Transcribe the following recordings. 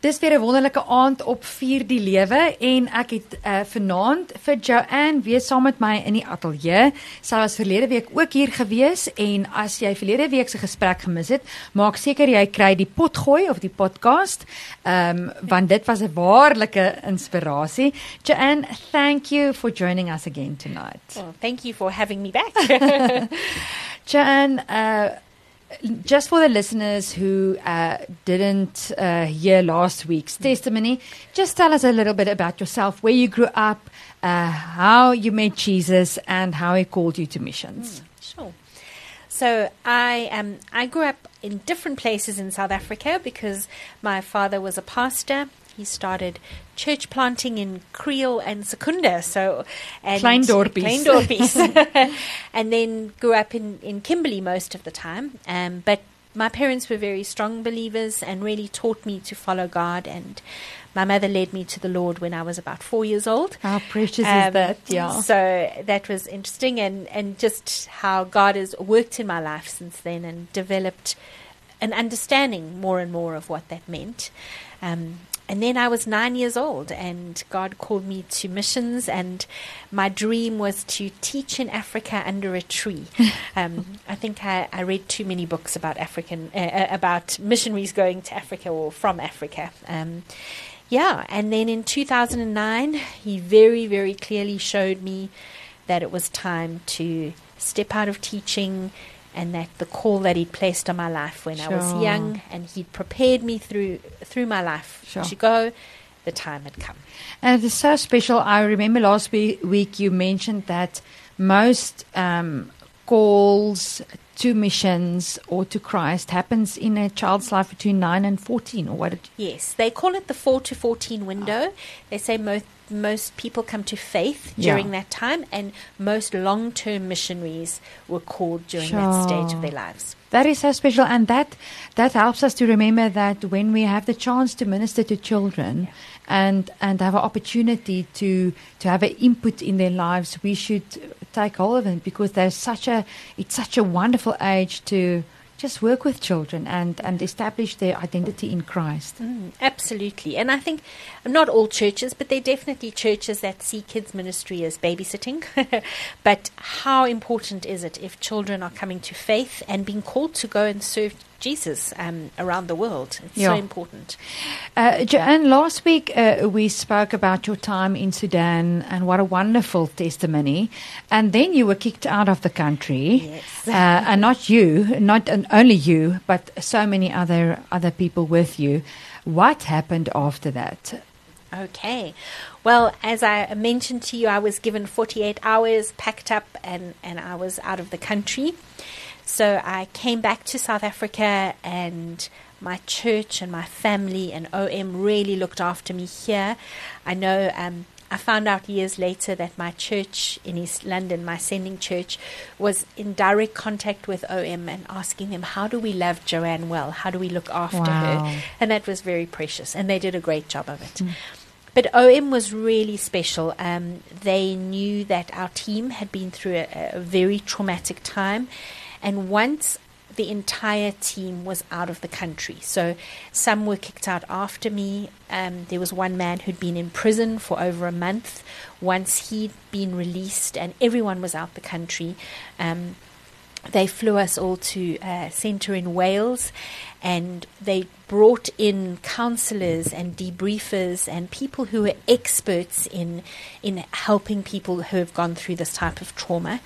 Dis weer 'n wonderlike aand op Vier die Lewe en ek het uh, vanaand vir Joanne weer saam met my in die ateljee. Sy was verlede week ook hier gewees en as jy verlede week se gesprek gemis het, maak seker jy kry die potgooi of die podcast. Ehm um, want dit was 'n waarlike inspirasie. Joanne, thank you for joining us again tonight. Well, thank you for having me back. Joanne, uh just for the listeners who uh, didn't uh, hear last week's testimony, just tell us a little bit about yourself, where you grew up, uh, how you met Jesus, and how he called you to missions. Mm, sure. So I um, I grew up in different places in South Africa because my father was a pastor he started church planting in Kriel and Secunda. So and Kleindorpies. Kleindorpies. and then grew up in, in Kimberley most of the time. Um, but my parents were very strong believers and really taught me to follow God and my mother led me to the Lord when I was about four years old. How precious um, is that? Yeah. So that was interesting, and, and just how God has worked in my life since then and developed an understanding more and more of what that meant. Um, and then I was nine years old, and God called me to missions. And my dream was to teach in Africa under a tree. um, I think I, I, read too many books about African uh, uh, about missionaries going to Africa or from Africa. Um, yeah, and then in 2009, he very, very clearly showed me that it was time to step out of teaching and that the call that he'd placed on my life when sure. I was young and he'd prepared me through through my life sure. to go the time had come and it is so special i remember last week you mentioned that most um, calls to missions or to Christ happens in a child's life between 9 and 14 or what yes they call it the 4 to 14 window oh. they say most most people come to faith during yeah. that time, and most long term missionaries were called during sure. that stage of their lives. That is so special, and that that helps us to remember that when we have the chance to minister to children, yeah. and and have an opportunity to to have an input in their lives, we should take hold of it because there's such a it's such a wonderful age to just work with children and, and establish their identity in Christ. Mm, absolutely. And I think not all churches, but there are definitely churches that see kids' ministry as babysitting. but how important is it if children are coming to faith and being called to go and serve Jesus um, around the world. It's yeah. so important. Uh, Joanne, last week uh, we spoke about your time in Sudan and what a wonderful testimony. And then you were kicked out of the country. Yes. Uh, and not you, not only you, but so many other, other people with you. What happened after that? Okay. Well, as I mentioned to you, I was given 48 hours, packed up, and, and I was out of the country. So I came back to South Africa and my church and my family and OM really looked after me here. I know um, I found out years later that my church in East London, my sending church, was in direct contact with OM and asking them, How do we love Joanne well? How do we look after wow. her? And that was very precious, and they did a great job of it. Mm. But OM was really special. Um, they knew that our team had been through a, a very traumatic time and once the entire team was out of the country. So some were kicked out after me. Um, there was one man who'd been in prison for over a month. Once he'd been released and everyone was out of the country, um, they flew us all to a centre in Wales and they brought in counselors and debriefers and people who are experts in in helping people who have gone through this type of trauma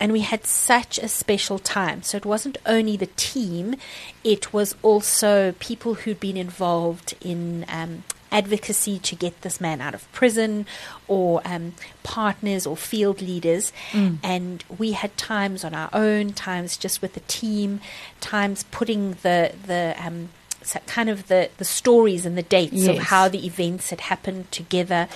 and we had such a special time. So it wasn't only the team, it was also people who'd been involved in um, advocacy to get this man out of prison, or um, partners or field leaders. Mm. And we had times on our own, times just with the team, times putting the the um, kind of the, the stories and the dates yes. of how the events had happened together.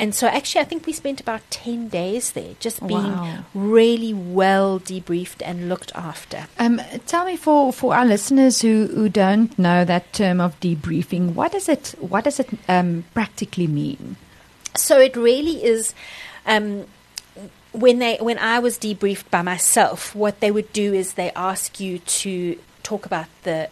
And so, actually, I think we spent about 10 days there, just being wow. really well debriefed and looked after. Um, tell me, for, for our listeners who, who don't know that term of debriefing, what does it, what does it um, practically mean? So, it really is. Um, when they when I was debriefed by myself, what they would do is they ask you to talk about the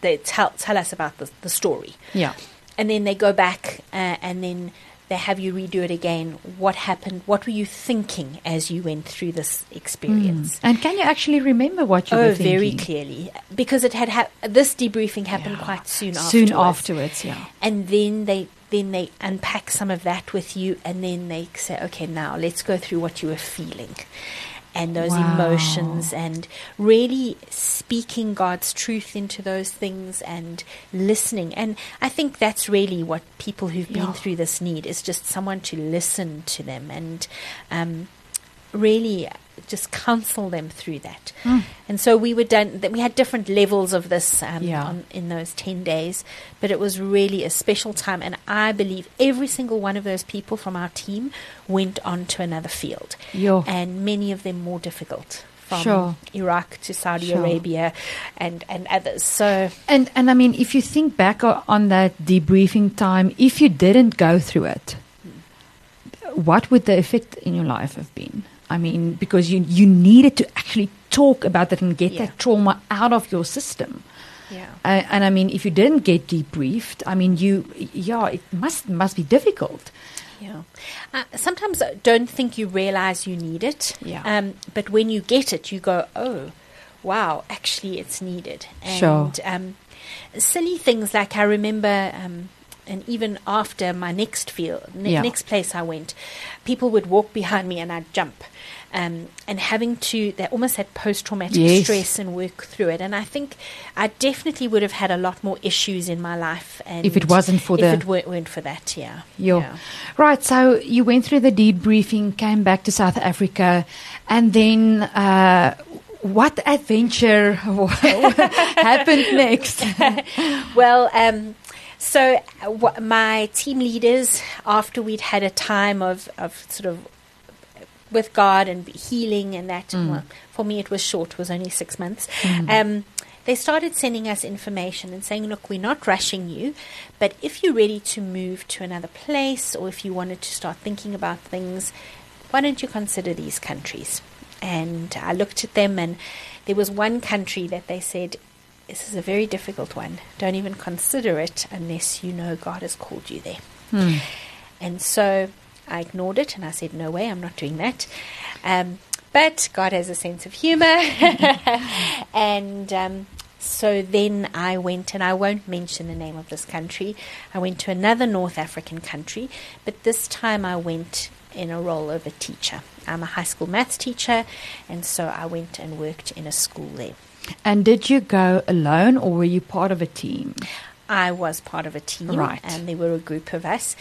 they tell tell us about the the story, Ja. and then they go back uh, and then they have you redo it again. What happened? What were you thinking as you went through this experience? Hmm. And can you actually remember what you Oh, were thinking? very clearly, because it had hap this debriefing happened Yeah. quite soon afterwards. Soon afterwards, yeah. and then they then they unpack some of that with you and then they say okay now let's go through what you were feeling and those Wow. emotions and really speaking God's truth into those things and listening and I think that's really what people who've been Yeah. through this need is just someone to listen to them and um, really just counsel them through that Mm. and so we were done that we had different levels of this um, Yeah. on, in those 10 days but it was really a special time and i believe every single one of those people from our team went on to another field Yeah. and many of them more difficult from Sure. iraq to saudi Sure. arabia and, and others so And and I mean, if you think back on that debriefing time, if you didn't go through it, what would the effect in your life have been? I mean, because you you needed to actually talk about that and get Yeah. that trauma out of your system. yeah Uh, and I mean, if you didn't get debriefed, I mean, you yeah, it must must be difficult. Yeah. Uh, sometimes I don't think you realize you need it. Yeah. Um, but when you get it, you go, oh, wow, actually it's needed. And Sure. um, silly things like I remember, um, and even after my next field, ne- Yeah. next place I went, people would walk behind me and I'd jump. Um, and having to, they almost had post traumatic Yes. stress and work through it. And I think I definitely would have had a lot more issues in my life. And If it wasn't for if the- it weren't, weren't for that, yeah. Yeah. Yeah. Right. So you went through the debriefing, came back to South Africa, and then uh, what adventure happened next? Well, um, so uh, my team leaders, after we'd had a time of, of sort of with God and healing and that, well, for me it was short, it was only six months. Um, they started sending us information and saying, look, we're not rushing you, but if you're ready to move to another place or if you wanted to start thinking about things, why don't you consider these countries? And I looked at them, and there was one country that they said, This is a very difficult one. Don't even consider it unless you know God has called you there. Hmm. And so I ignored it and I said, No way, I'm not doing that. Um, but God has a sense of humor. and um, so then I went, and I won't mention the name of this country. I went to another North African country, but this time I went in a role of a teacher. I'm a high school maths teacher, and so I went and worked in a school there. and did you go alone, or were you part of a team? I was part of a team, Right. and there were a group of us,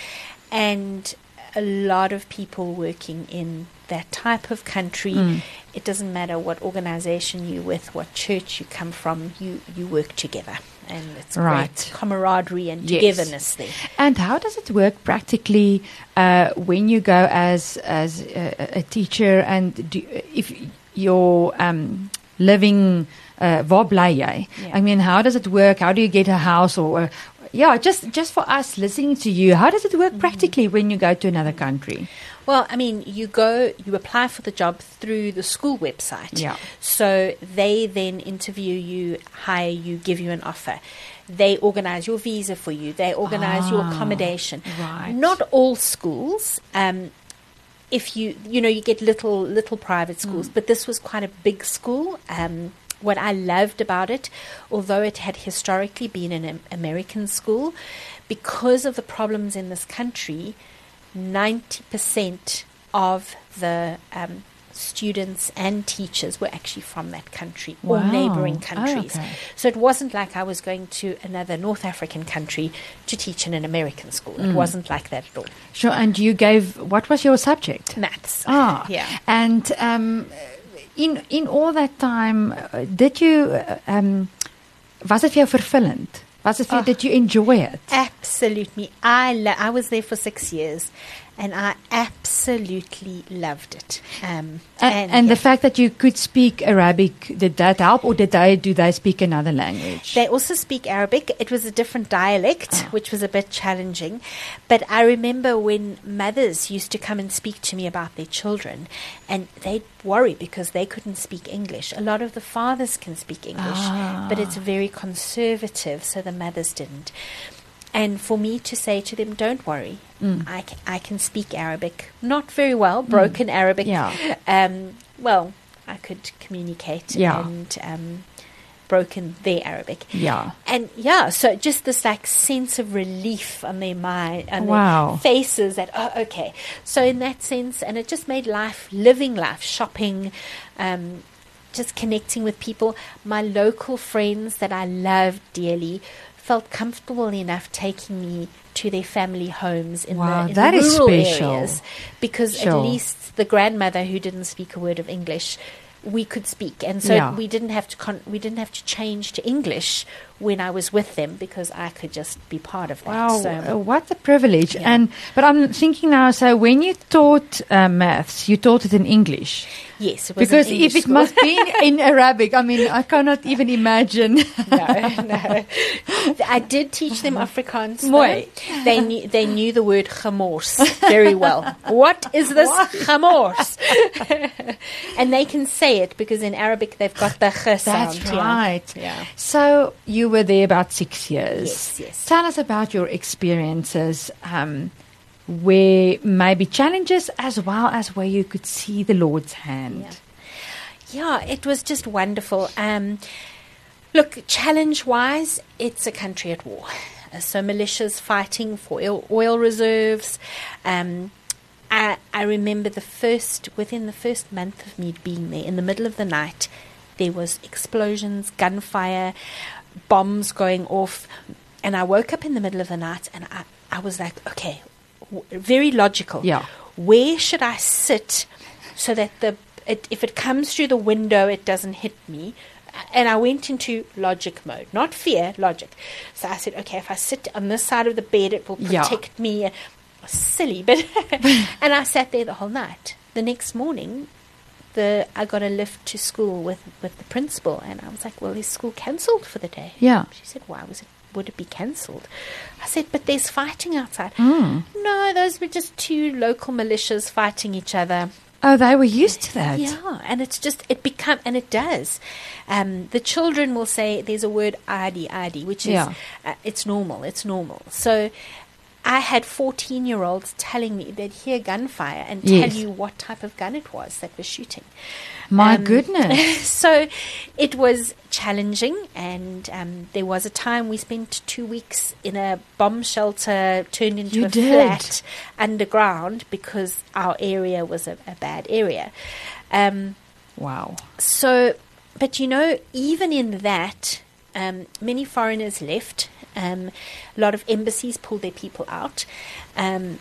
and a lot of people working in that type of country. Mm. It doesn't matter what organization you're with, what church you come from, you, you work together, and it's Right. great camaraderie and Yes. togetherness there. And how does it work practically uh, when you go as as a, a teacher and do, if you're um, living uh, waar bly jy? Yeah. I mean, how does it work? How do you get a house or? Yeah, just just for us listening to you, how does it work Mm-hmm. practically when you go to another country? Well, I mean, you go, you apply for the job through the school website. Yeah. So they then interview you, hire you, give you an offer. They organize your visa for you. They organize your Ah, accommodation. right. Not all schools. Um, if you, you know, you get little little private schools, Mm. but this was quite a big school. Um, what I loved about it, although it had historically been an American school, because of the problems in this country, 90% of the um, students and teachers were actually from that country or Wow. neighboring Oh, countries. okay. So it wasn't like I was going to another North African country to teach in an American school. Mm. It wasn't like that at all. Sure. And you gave what was your subject? Maths. Ah, Yeah. And um, in in all that time, uh, did you uh, um, was it vir jou vervullend? Was it vir, Ah. did you enjoy it? absolutely. I I was there for six years, and I absolutely loved it. Um, And, and yeah. the fact that you could speak Arabic, did that help, or did they do they speak another language? They also speak Arabic. It was a different dialect, Ah. which was a bit challenging. But I remember when mothers used to come and speak to me about their children, and they'd worry because they couldn't speak English. A lot of the fathers can speak English, but it's very conservative, so the mothers didn't. And for me to say to them, don't worry, I, can, I can speak Arabic. Not very well, broken Arabic. Yeah. Um, well, I could communicate Yeah. and um, broken their Arabic. yeah. And yeah, so just this like sense of relief on their mind and Wow. their faces that oh okay. So in that sense, and it just made life living life, shopping, um, just connecting with people. My local friends that I loved dearly felt comfortable enough taking me to their family homes in Wow, the, in that the is rural special. areas because Sure. at least the grandmother who didn't speak a word of English we could speak and so Yeah. we didn't have to con- we didn't have to change to English when I was with them because I could just be part of that. Wow, So, uh, what a privilege! Yeah. And but I'm thinking now. So when you taught uh, maths, you taught it in English yes, it was because English if it school. must be in, in Arabic, I mean, I cannot even imagine. no, no. I did teach them Afrikaans. Mooi. They knew they knew the word gemors very well. what is this gemors? and they can say it because in Arabic they've got the g sound. That's yeah. right. Yeah. So you were there about six years. Yes, yes. Tell us about your experiences, um, where maybe challenges as well as where you could see the Lord's hand. Yeah, it was just wonderful. Um, look, challenge wise, it's a country at war. Uh, so militias fighting for oil, oil reserves. Um, I, I remember the first, within the first month of me being there, in the middle of the night, there was explosions, gunfire, bombs going off. And I woke up in the middle of the night and I, I was like, okay, w- very logical. Yeah. Where should I sit so that the it, if it comes through the window, it doesn't hit me? And I went into logic mode, not fear, logic. So I said, okay, if I sit on this side of the bed, it will Yeah. protect me. Silly, but and I sat there the whole night. The next morning, the I got a lift to school with with the principal, and I was like, "Well, is school cancelled for the day?" Yeah. She said, "Why was it? Would it be cancelled?" I said, "But there's fighting outside." Mm. No, those were just two local militias fighting each other. Oh, they were used to that. Yeah, and it's just it become and it does. Um, the children will say there's a word "adi adi," which is Yeah. uh, it's normal. It's normal. So. I had 14 year olds telling me they'd hear gunfire and tell you what type of gun it was that was shooting. My Um, goodness. so it was challenging, and um, there was a time we spent two weeks in a bomb shelter turned into You a did. flat underground because our area was a, a bad area. Um, Wow. so, but you know, even in that, um, many foreigners left. Um, a lot of embassies pulled their people out. Um,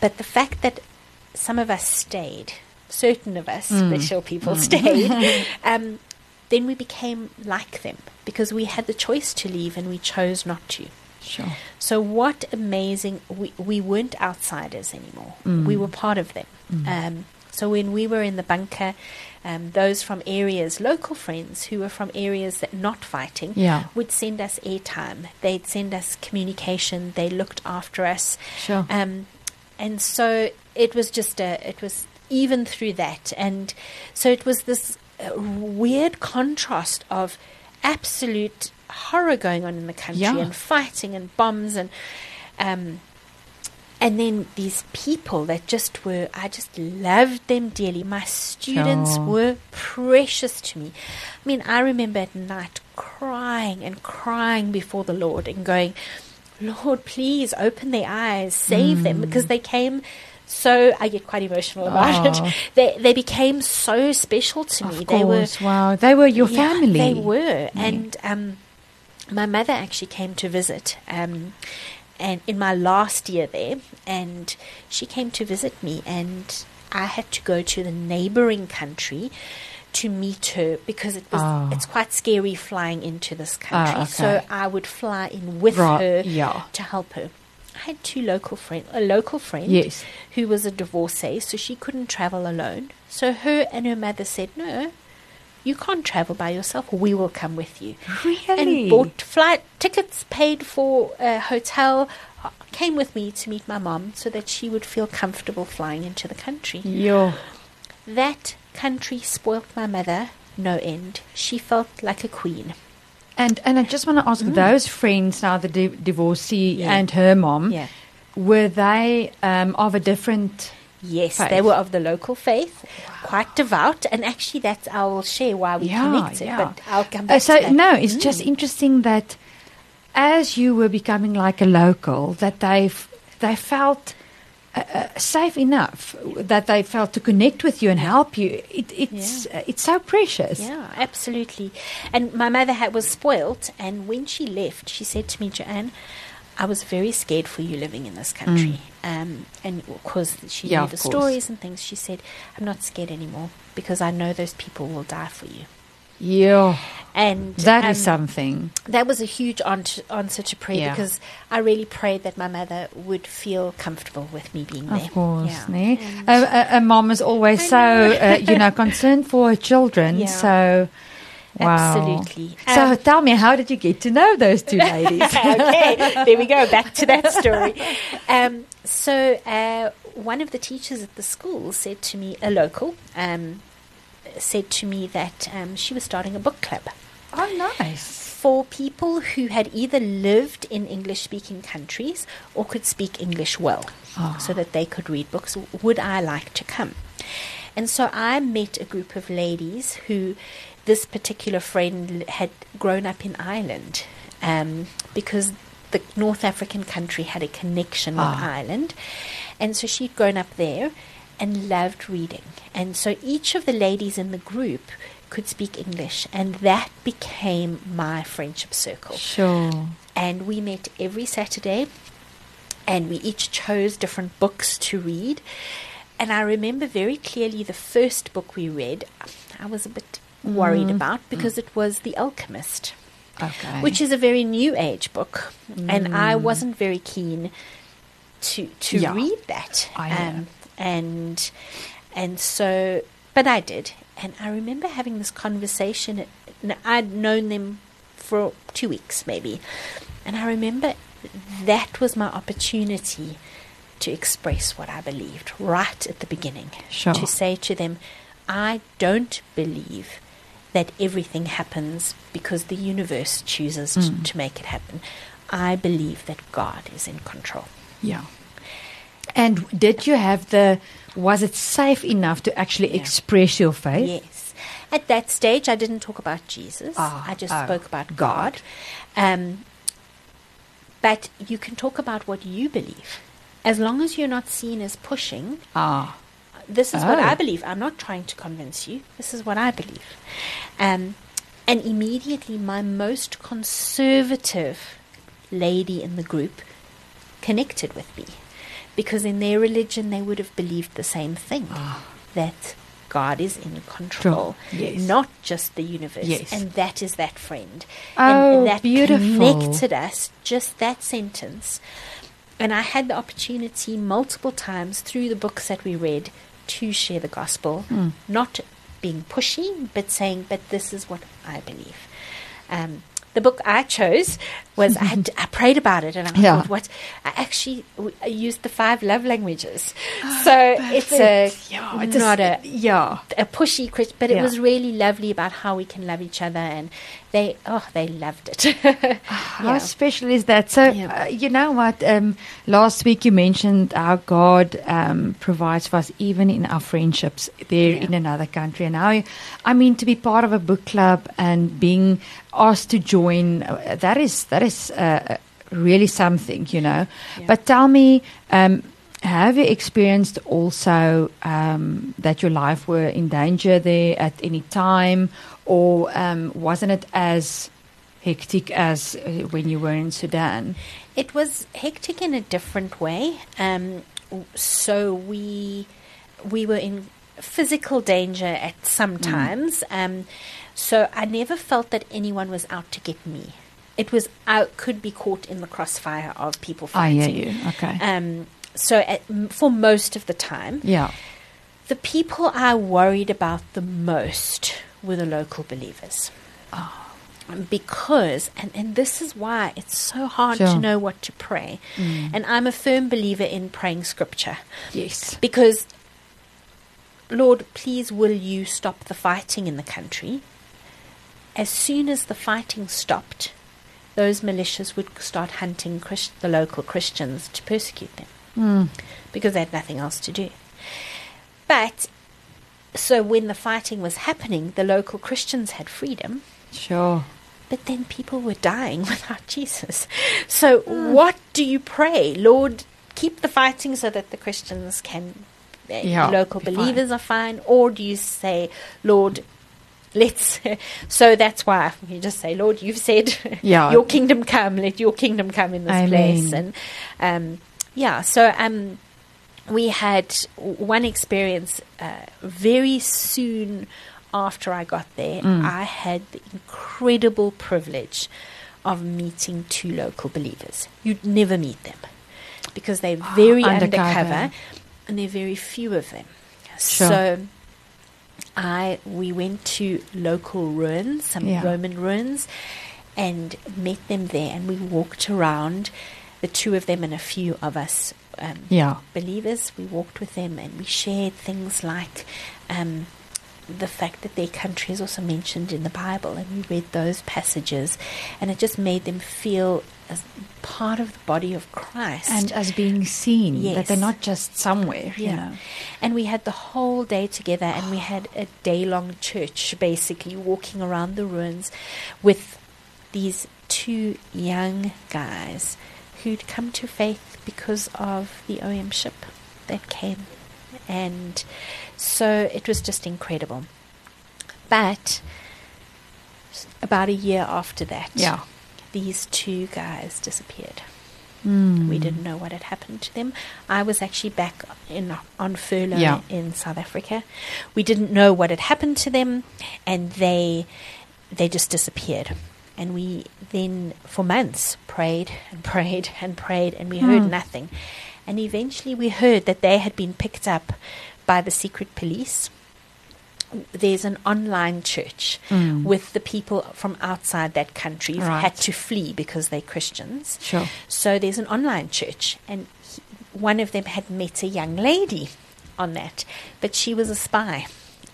but the fact that some of us stayed, certain of us, special people stayed, um, then we became like them because we had the choice to leave and we chose not to. Sure. So what amazing! We we weren't outsiders anymore. We were part of them. Um, so when we were in the bunker, um, those from areas, local friends who were from areas that not fighting, Yeah. would send us airtime. They'd send us communication. They looked after us. Sure. Um, and so it was just a, it was even through that. And so it was this uh, weird contrast of absolute horror going on in the country Yeah. and fighting and bombs and, um, and then these people that just were, I just loved them dearly. My students Sure. were precious to me. I mean, I remember at night crying and crying before the Lord and going, Lord, please open their eyes, save them, because they came so I get quite emotional about Mm. Oh. it. They they became so special to me. Of they were wow. They were your yeah, family. They were, and um, my mother actually came to visit. Um, and in my last year there, and she came to visit me, and I had to go to the neighboring country to meet her because it was Oh. it's quite scary flying into this country. Ah, So. I would fly in with Right, her yeah. to help her. I had two local friend, a local friend Yes. who was a divorcee, so she couldn't travel alone. So her and her mother said, "No, you can't travel by yourself. We will come with you." Really? And bought flight tickets, paid for a hotel, uh, came with me to meet my mom so that she would feel comfortable flying into the country. Yeah. That country spoilt my mother no end. She felt like a queen. And and I just want to ask those friends now, the di- divorcee Mm. Yeah. and her mom, Yeah. were they um, of a different? Yes, Faith. they were of the local faith, quite devout, and actually, that's I will share why we Yeah, connected. yeah. But I'll come Uh, so to that. no, it's just interesting that as you were becoming like a local, that they they felt. Uh, uh, safe enough that they felt to connect with you and help you. It, it's uh, it's so precious. Yeah, absolutely. And my mother had, was spoilt, and when she left, she said to me, Joanne, I was very scared for you living in this country. Um, and because she Mm. Yeah, knew the course. stories and things, she said, I'm not scared anymore because I know those people will die for you. Yeah, And that is um, something. that was a huge answer, answer to prayer Yeah. because I really prayed that my mother would feel comfortable with me being there. Of course, Yeah. nee? And- A, a, a mom is always I so, uh, you know, concerned for her children. Yeah. So, wow. Absolutely. So, Um, tell me, how did you get to know those two ladies? okay, there we go. Back to that story. Um, so, uh, one of the teachers at the school said to me, a local, um, said to me that um, she was starting a book club oh, nice. for people who had either lived in English speaking countries or could speak English well Ah. so that they could read books. Would I like to come? And so I met a group of ladies who this particular friend had grown up in Ireland um, because the North African country had a connection with Ah. Ireland. And so she'd grown up there and loved reading. And so each of the ladies in the group could speak English, and that became my friendship circle. Sure. And we met every Saturday, and we each chose different books to read. And I remember very clearly the first book we read, I was a bit worried mm. about mm. because it was The Alchemist Okay. which is a very new age book, and I mm. wasn't very keen to to Yeah. read that. I know. Um, and and so, but I did, and I remember having this conversation. I'd known them for two weeks, maybe, and I remember that was my opportunity to express what I believed right at the beginning. Sure. To say to them, I don't believe that everything happens because the universe chooses Mm. to make it happen. I believe that God is in control. Yeah. And did you have the, was it safe enough to actually Yeah. express your faith? Yes. At that stage, I didn't talk about Jesus. Ah, I just oh, spoke about God. God. Um, but you can talk about what you believe. As long as you're not seen as pushing, Ah, this is what Oh. I believe. I'm not trying to convince you. This is what I believe. Um, and immediately, my most conservative lady in the group connected with me because in their religion, they would have believed the same thing Ah. that God is in control, Yes. not just the universe. Yes. And that is that friend. Oh, and, and that beautiful. connected us, just that sentence. And I had the opportunity multiple times through the books that we read to share the gospel, Mm. not being pushy, but saying, but this is what I believe. Um, the book I chose was I, had I prayed about it and I Yeah. thought, what I actually w- I used the five love languages, so it's a Ah, yeah, it's not a yeah. a pushy but it Yeah. was really lovely about how we can love each other, and they oh they loved it. How Yeah. special is that? So, Yeah. uh, you know what? Um, last week you mentioned how God um, provides for us even in our friendships there Yeah. in another country. And how, I mean, to be part of a book club and being asked to join, uh, that is that is uh, really something, you know. But tell me. Um, have you experienced also um, that your life were in danger there at any time, or um, wasn't it as hectic as uh, when you were in Sudan? It was hectic in a different way. Um, so we we were in physical danger at some times. Um, so I never felt that anyone was out to get me. It was I could be caught in the crossfire of people fighting. I hear you. Okay. Um, so at, for most of the time, yeah. the people I worried about the most were the local believers. Because, and, and this is why it's so hard Sure. to know what to pray. And I'm a firm believer in praying scripture. Yes. Because, Lord, please will you stop the fighting in the country? As soon as the fighting stopped, those militias would start hunting Christ- the local Christians to persecute them Mm. because they had nothing else to do. But so when the fighting was happening, the local Christians had freedom, Sure. but then people were dying without Jesus. So what do you pray, Lord? Keep the fighting so that the Christians can, uh, Yeah, local be fine. believers are fine, or do you say, Lord? Let's. So that's why you just say, Lord, you've said, Yeah. your kingdom come. Let your kingdom come in this Amen. place. And um, yeah, so um, we had one experience uh, very soon after I got there. Mm. I had the incredible privilege of meeting two local believers. You'd never meet them because they're very Undercover. undercover and there are very few of them. Sure. So I we went to local ruins, some Yeah. Roman ruins, and met them there. And we walked around, the two of them and a few of us um, Yeah. believers. We walked with them and we shared things like um, the fact that their country is also mentioned in the Bible, and we read those passages, and it just made them feel as part of the body of Christ. And as being seen, that they're not just somewhere, you Yeah. know. And we had the whole day together, and we had a day long church basically walking around the ruins with these two young guys who'd come to faith because of the OM ship that came. And so it was just incredible. But about a year after that, Yeah. these two guys disappeared. Mm. We didn't know what had happened to them. I was actually back in on furlough Yeah. in South Africa. We didn't know what had happened to them, and they they just disappeared. And we then, for months, prayed and prayed and prayed, and we heard Hmm. nothing. And eventually, we heard that they had been picked up by the secret police. There's an online church Mm. with the people from outside that country who right. had to flee because they're Christians. Sure. So there's an online church, and he, one of them had met a young lady on that, but she was a spy.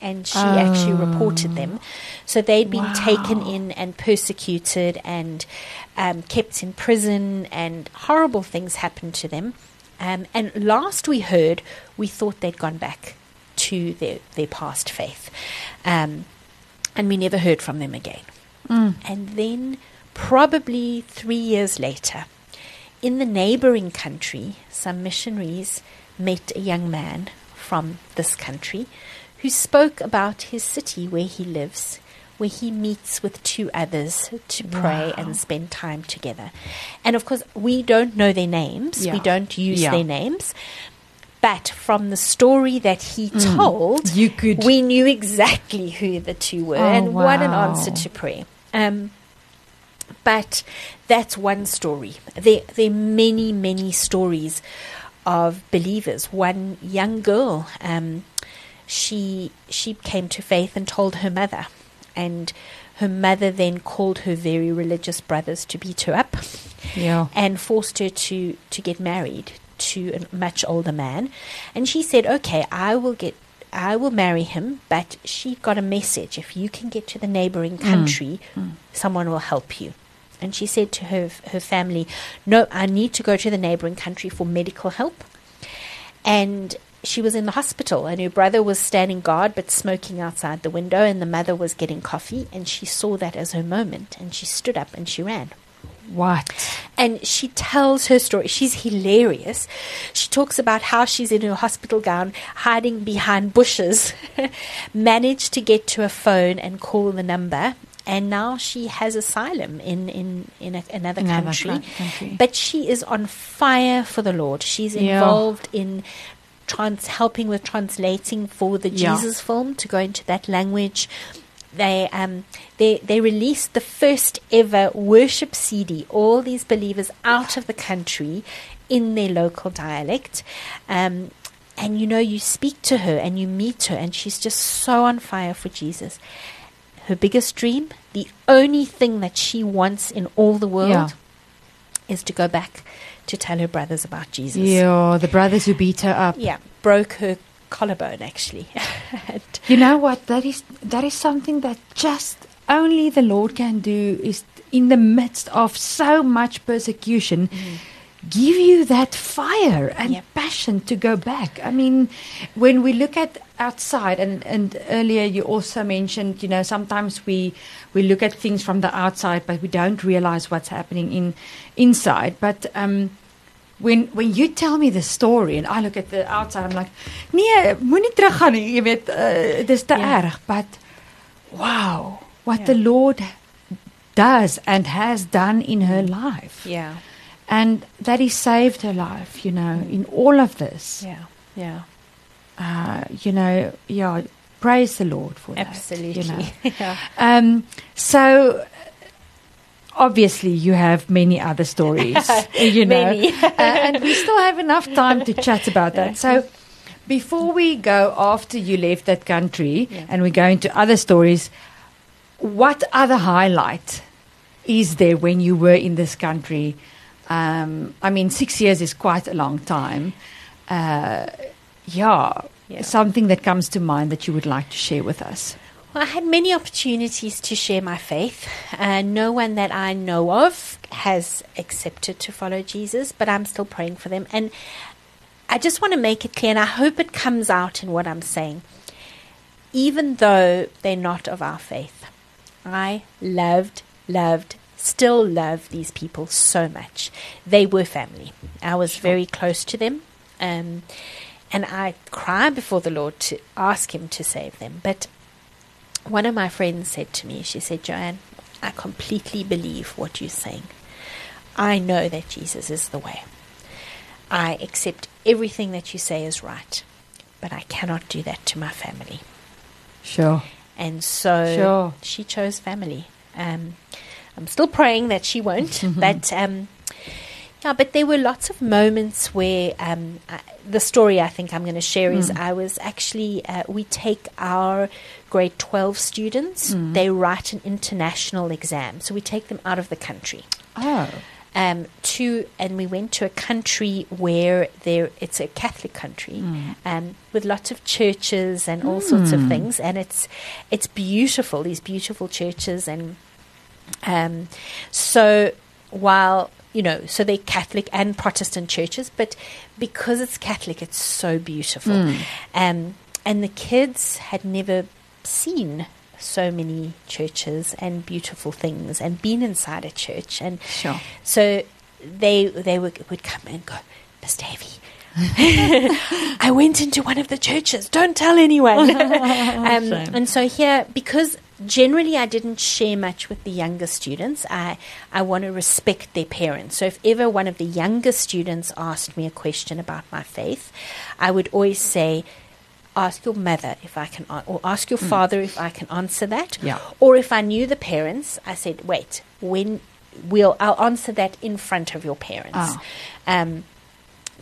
And she actually reported them. So they'd been taken in and persecuted and um, kept in prison, and horrible things happened to them. Um, and last we heard, we thought they'd gone back to their, their past faith. Um, and we never heard from them again. Mm. And then, probably three years later, in the neighboring country, some missionaries met a young man from this country who spoke about his city where he lives, where he meets with two others to pray Wow. and spend time together. And of course, we don't know their names, Yeah. we don't use Yeah. their names. But from the story that he told, You could- we knew exactly who the two were, Oh, and what an answer to prayer. Um, but that's one story. There, there are many, many stories of believers. One young girl, um, she she came to faith and told her mother, and her mother then called her very religious brothers to beat her up Yeah. and forced her to to get married to a much older man. And she said okay i will get i will marry him but she got a message. If you can get to the neighboring hmm. country hmm. someone will help you. And she said to her her family no i need to go to the neighboring country for medical help. And she was in the hospital and her brother was standing guard but smoking outside the window and the mother was getting coffee and she saw that as her moment and she stood up and she ran What? and she tells her story. She's hilarious. She talks about how she's in her hospital gown, hiding behind bushes, managed to get to a phone and call the number. And now she has asylum in in in a, another, Another country. cou- country. But she is on fire for the Lord. She's Yeah. involved in trans- helping with translating for the Yeah. Jesus film to go into that language. They um they they released the first ever worship CD. All these believers out of the country in their local dialect. Um, and you know, you speak to her and you meet her, and she's just so on fire for Jesus. Her biggest dream, the only thing that she wants in all the world, Yeah. is to go back to tell her brothers about Jesus. Yeah, the brothers who beat her up. Yeah, broke her collarbone actually. You know what? That is that is something that just only the Lord can do. Is in the midst of so much persecution, mm-hmm. give you that fire and Yep. passion to go back. I mean, when we look at outside, and and earlier you also mentioned, you know, sometimes we we look at things from the outside, but we don't realize what's happening in inside. But um, when when you tell me the story and I look at the outside, I'm like, nee, moenie teruggaan nie. Jy weet, uh, dis te Ja. erg, but wow, what Ja. the Lord does and has done in her life. yeah, And that he saved her life, you know, in all of this. yeah, yeah, Uh, you know, yeah, praise the Lord for absolutely. that. You know. yeah. Um, so obviously you have many other stories, you know, uh, and we still have enough time to chat about that. So before we go after you left that country Yeah. and we go into other stories, what other highlight is there when you were in this country? Um, I mean, six years is quite a long time. Uh, yeah, Yeah. something that comes to mind that you would like to share with us. Well, I had many opportunities to share my faith. Uh, no one that I know of has accepted to follow Jesus, but I'm still praying for them. And I just want to make it clear, and I hope it comes out in what I'm saying. Even though they're not of our faith, I loved, loved, still love these people so much. They were family. I was very close to them. Um, and I cry before the Lord to ask Him to save them. But one of my friends said to me, she said, Joanne, I completely believe what you're saying. I know that Jesus is the way. I accept everything that you say is right, but I cannot do that to my family. Sure. And so Sure. she chose family. Um, I'm still praying that she won't, but um, yeah, but there were lots of moments where um, I, the story I think I'm going to share is I was actually uh, we take our grade 12 students, they write an international exam, so we take them out of the country. Oh. um, to, and we went to a country where there it's a Catholic country, um, with lots of churches and all sorts of things, and it's it's beautiful. These beautiful churches, and um, so while you know, so they're Catholic and Protestant churches, but because it's Catholic, it's so beautiful. Um, and the kids had never seen so many churches and beautiful things and been inside a church and Sure. so they they would, would come and go, Miss Davy. I went into one of the churches. Don't tell anyone. um, and so here, because generally I didn't share much with the younger students, I I want to respect their parents. So if ever one of the younger students asked me a question about my faith, I would always say. Ask your mother if I can, or ask your father if I can answer that. Yeah. Or if I knew the parents, I said, "Wait, when we'll I'll answer that in front of your parents." Ah. Um,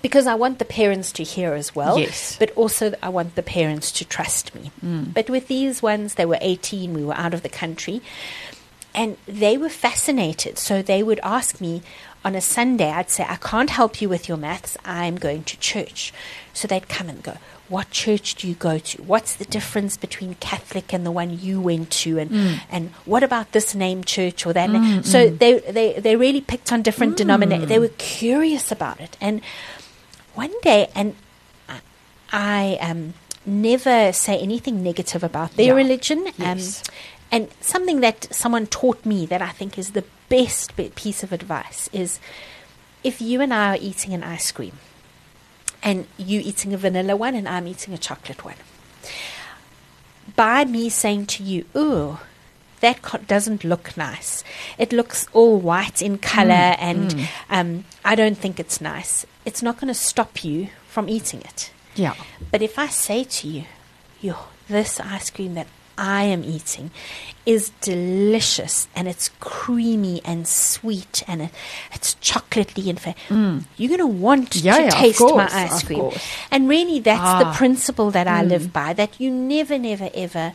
because I want the parents to hear as well. Yes. But also, I want the parents to trust me. Mm. But with these ones, they were 18, we were out of the country, and they were fascinated. So they would ask me on a Sunday, I'd say, I can't help you with your maths, I'm going to church. So they'd come and go, What church do you go to? What's the difference between Catholic and the one you went to? And, mm. and what about this name church or that name? Mm, so they, they, they really picked on different denominations. They were curious about it. And one day, and I, I um, never say anything negative about their Yeah. religion. Yes. Um, and something that someone taught me that I think is the best piece of advice is if you and I are eating an ice cream, and you eating a vanilla one and I'm eating a chocolate one, by me saying to you, "Ooh, that co- doesn't look nice. It looks all white in color, and Um, I don't think it's nice." It's not going to stop you from eating it. Yeah. But if I say to you, yo, this ice cream that I am eating is delicious and it's creamy and sweet and it, it's chocolatey and fa- you're going to want Mm. Yeah, to yeah, taste my ice cream. course. And really, that's Ah. the principle that I live by that you never, never, ever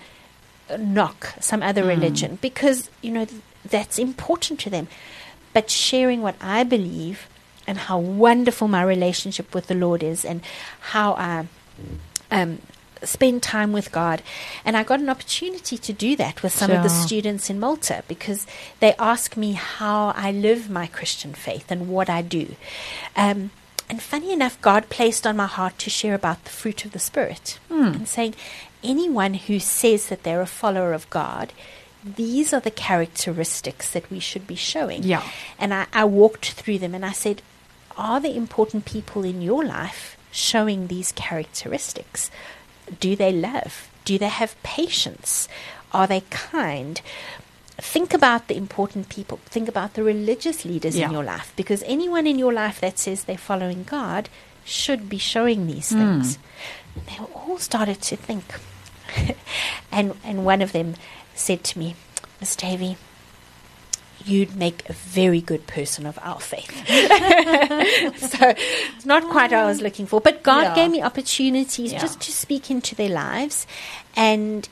knock some other Hmm. religion because, you know, th- that's important to them. But sharing what I believe and how wonderful my relationship with the Lord is and how I um, spend time with God. And I got an opportunity to do that with some of the students in Malta because they ask me how I live my Christian faith and what I do. Um, and funny enough, God placed on my heart to share about the fruit of the Spirit and saying, anyone who says that they're a follower of God, these are the characteristics that we should be showing. Yeah. And I, I walked through them and I said, Are the important people in your life showing these characteristics? Do they love? Do they have patience? Are they kind? Think about the important people. Think about the religious leaders Yeah. in your life because anyone in your life that says they're following God should be showing these Hmm. things. They all started to think. and and one of them said to me, Miss Davy, you'd make a very good person of our faith. so it's not quite what I was looking for. But God Yeah. gave me opportunities Yeah. just to speak into their lives. And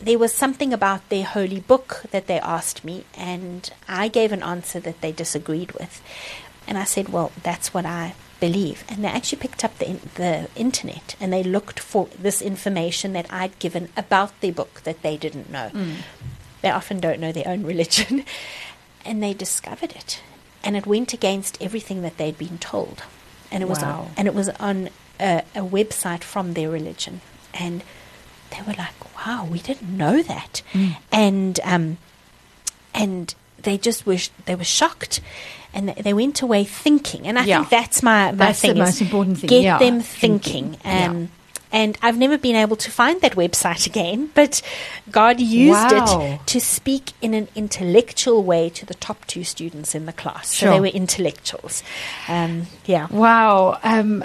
there was something about their holy book that they asked me, and I gave an answer that they disagreed with. And I said, Well, that's what I believe. And they actually picked up the, in- the internet and they looked for this information that I'd given about their book that they didn't know. Mm. They often don't know their own religion. And they discovered it. And it went against everything that they'd been told. And it was Wow. on, and it was on a, a website from their religion. And they were like, "Wow, we didn't know that," and um, and they just were sh- they were shocked, and they, they went away thinking. And I Yeah. think that's my my That's the thing. is most important thing, Get yeah, them thinking, thinking. yeah. And I've never been able to find that website again, but God used Wow. it to speak in an intellectual way to the top two students in the class. So they were intellectuals. Um, yeah. Wow, um,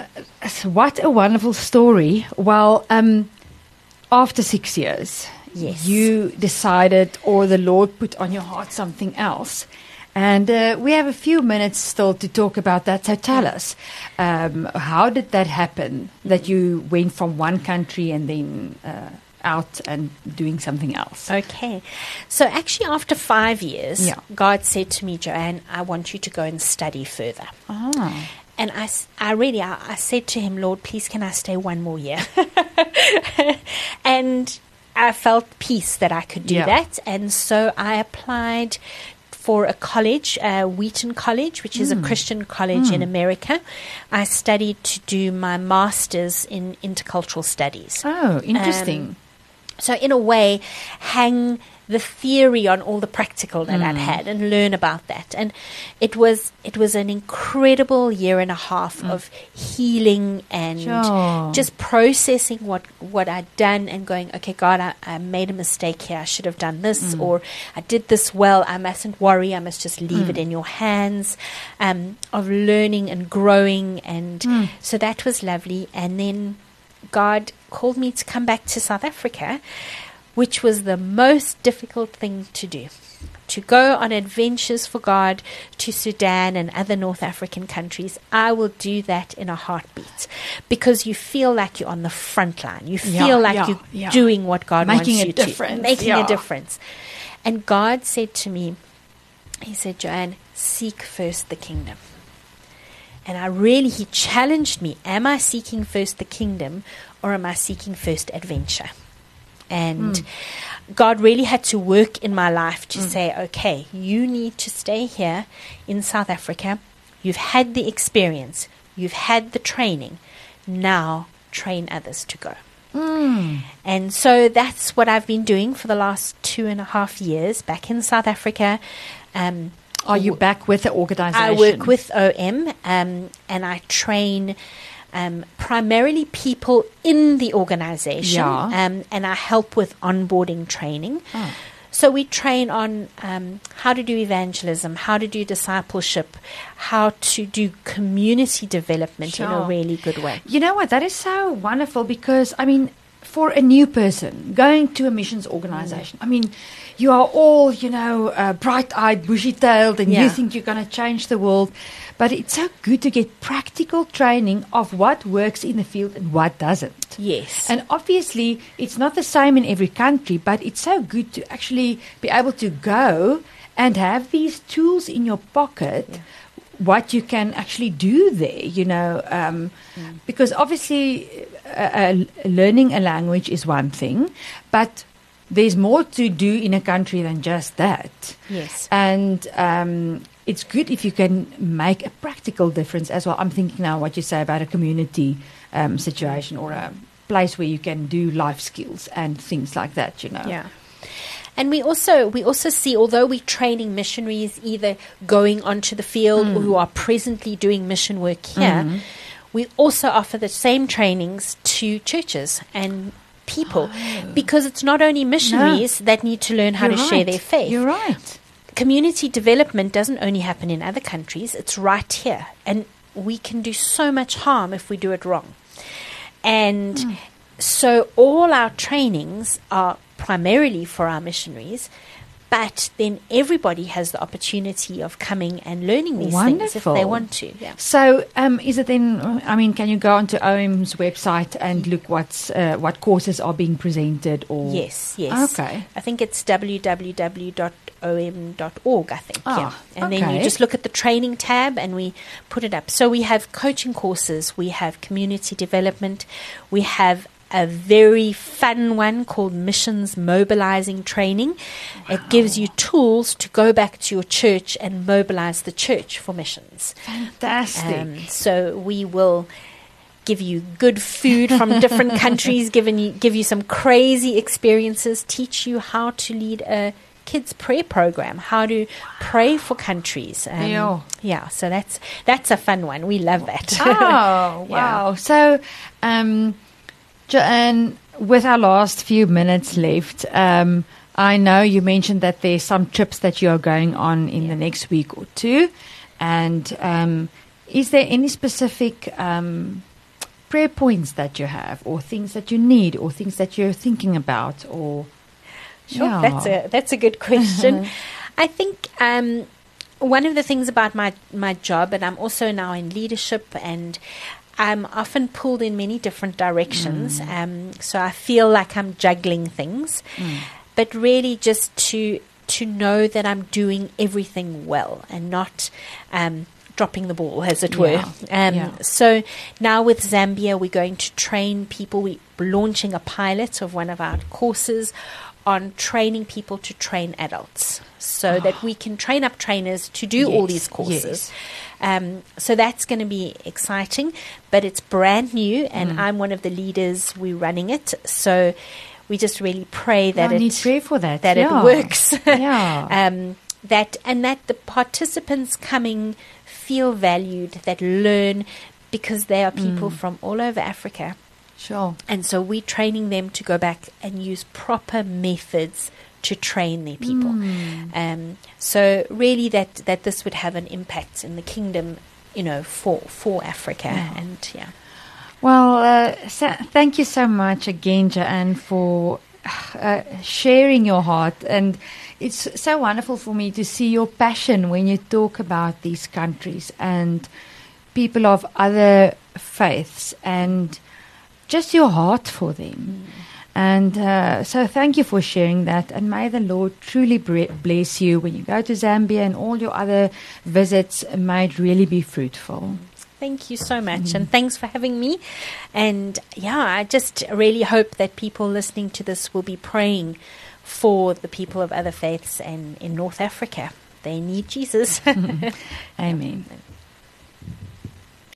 what a wonderful story. Well, um, after six years, Yes. you decided, or the Lord put on your heart something else. And uh, we have a few minutes still to talk about that. So tell us, um, how did that happen that you went from one country and then uh, out and doing something else? Okay. So actually, after five years, Yeah. God said to me, Joanne, I want you to go and study further. Ah, And I, I really, I, I said to him, Lord, please can I stay one more year? and I felt peace that I could do Yeah. that. And so I applied for a college, uh, Wheaton College, which Hmm. is a Christian college in America. I studied to do my master's in intercultural studies. oh, interesting. Um, so, in a way, hang the theory on all the practical that I'd mm. had and learn about that. And it was it was an incredible year and a half mm. of healing and Sure. just processing what what I'd done and going, okay, God, I, I made a mistake here. I should have done this, mm. or I did this well. I mustn't worry. I must just leave it in your hands. Um, of learning and growing, and so that was lovely. And then God called me to come back to South Africa, which was the most difficult thing to do. To go on adventures for God to Sudan and other North African countries, I will do that in a heartbeat because you feel like you're on the front line. You Yeah, feel like yeah, you're yeah. doing what God Making wants you difference, to, making yeah. a difference. And God said to me, He said, Joanne, seek first the kingdom. And I really, he challenged me Am I seeking first the kingdom or am I seeking first adventure? And God really had to work in my life to say, okay, you need to stay here in South Africa. You've had the experience, you've had the training. Now train others to go. And so that's what I've been doing for the last two and a half years back in South Africa. Um, Are you back with the organization? I work with OM um, and I train um, primarily people in the organization Yeah. um, and I help with onboarding training. Oh. So we train on um, how to do evangelism, how to do discipleship, how to do community development in a really good way. You know what? That is so wonderful because, I mean, for a new person going to a missions organization, I mean, you are all, you know, uh, bright eyed, bushy tailed, and you think you're going to change the world. But it's so good to get practical training of what works in the field and what doesn't. Yes. And obviously, it's not the same in every country, but it's so good to actually be able to go and have these tools in your pocket. What you can actually do there, you know, um, because obviously, uh, uh, learning a language is one thing, but there's more to do in a country than just that. yes. And um, it's good if you can make a practical difference as well. I'm thinking now what you say about a community um, situation or a place where you can do life skills and things like that, you know. Yeah. And we also we also see, although we're training missionaries either going onto the field or who are presently doing mission work here, we also offer the same trainings to churches and people because it's not only missionaries that need to learn how You're to share their faith. You're right. Community development doesn't only happen in other countries, it's right here. And we can do so much harm if we do it wrong. And Hmm. so all our trainings are primarily for our missionaries, but then everybody has the opportunity of coming and learning these things if they want to. Yeah. So, um, is it then? I mean, can you go onto OM's website and look what's uh, what courses are being presented? Or Yes, yes. Okay. I think it's www.om.org, I think. Ah, yeah. And then you just look at the training tab and we put it up. So we have coaching courses, we have community development, we have a very fun one called Missions Mobilizing Training. It gives you tools to go back to your church and mobilize the church for missions. Fantastic. Um, so we will give you good food from different countries, giving you give you some crazy experiences, teach you how to lead a kids prayer program, how to pray for countries. Um, Yeah. yeah, so that's that's a fun one. We love that. Oh, wow. So, um, Joanne, with our last few minutes left, um, I know you mentioned that there's some trips that you are going on in the next week or two. And um, is there any specific um, prayer points that you have, or things that you need, or things that you're thinking about? Or Sure, Yeah. that's a that's a good question. I think um, one of the things about my my job, and I'm also now in leadership, and I'm often pulled in many different directions. Um, so I feel like I'm juggling things, but really just to to know that I'm doing everything well and not. Um, dropping the ball as it were Yeah, um, yeah. so now with Zambia, we're going to train people. We're launching a pilot of one of our courses on training people to train adults so that we can train up trainers to do all these courses. yes. Um, so that's going to be exciting, but it's brand new, and Mm. I'm one of the leaders. We're running it. So we just really pray that I it need prayer for that. that yeah. it works. Yeah. um, that and that the participants coming feel valued, that learn because they are people from all over Africa. Sure. And so we're training them to go back and use proper methods to train their people. Um, so really that, that this would have an impact in the kingdom, you know, for, for Africa. Yeah. And yeah. Well, uh, thank you so much again, Joanne, for uh, sharing your heart. And it's so wonderful for me to see your passion when you talk about these countries and people of other faiths and just your heart for them. And uh, so, thank you for sharing that. And may the Lord truly bless you when you go to Zambia and all your other visits. May it really be fruitful. Thank you so much, and thanks for having me. And yeah, I just really hope that people listening to this will be praying for the people of other faiths and in North Africa. They need Jesus. Amen.